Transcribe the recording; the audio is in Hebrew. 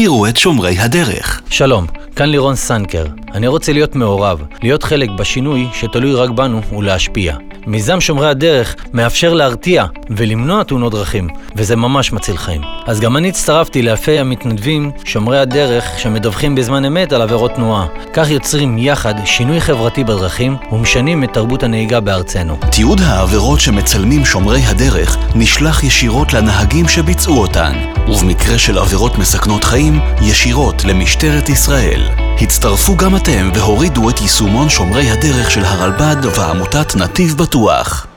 הכירו את שומרי הדרך. שלום, כאן לירון סנקר. אני רוצה להיות מעורב, להיות חלק בשינוי שתלוי רק בנו ולהשפיע. מיזם שומרי הדרך מאפשר להרתיע ולמנוע תאונות דרכים, וזה ממש מציל חיים. אז גם אני הצטרפתי לאלפי המתנדבים שומרי הדרך שמדווחים בזמן אמת על עבירות תנועה. כך יוצרים יחד שינוי חברתי בדרכים ומשנים את תרבות הנהיגה בארצנו. תיעוד העבירות שמצלמים שומרי הדרך נשלח ישירות לנהגים שביצעו אותן, ובמקרה של עבירות מסכנות חיים, ישירות למשטרת ישראל. הצטרפו גם אתם והורידו את יישומון שומרי הדרך של הרלב"ד ועמותת נתיב בטוח.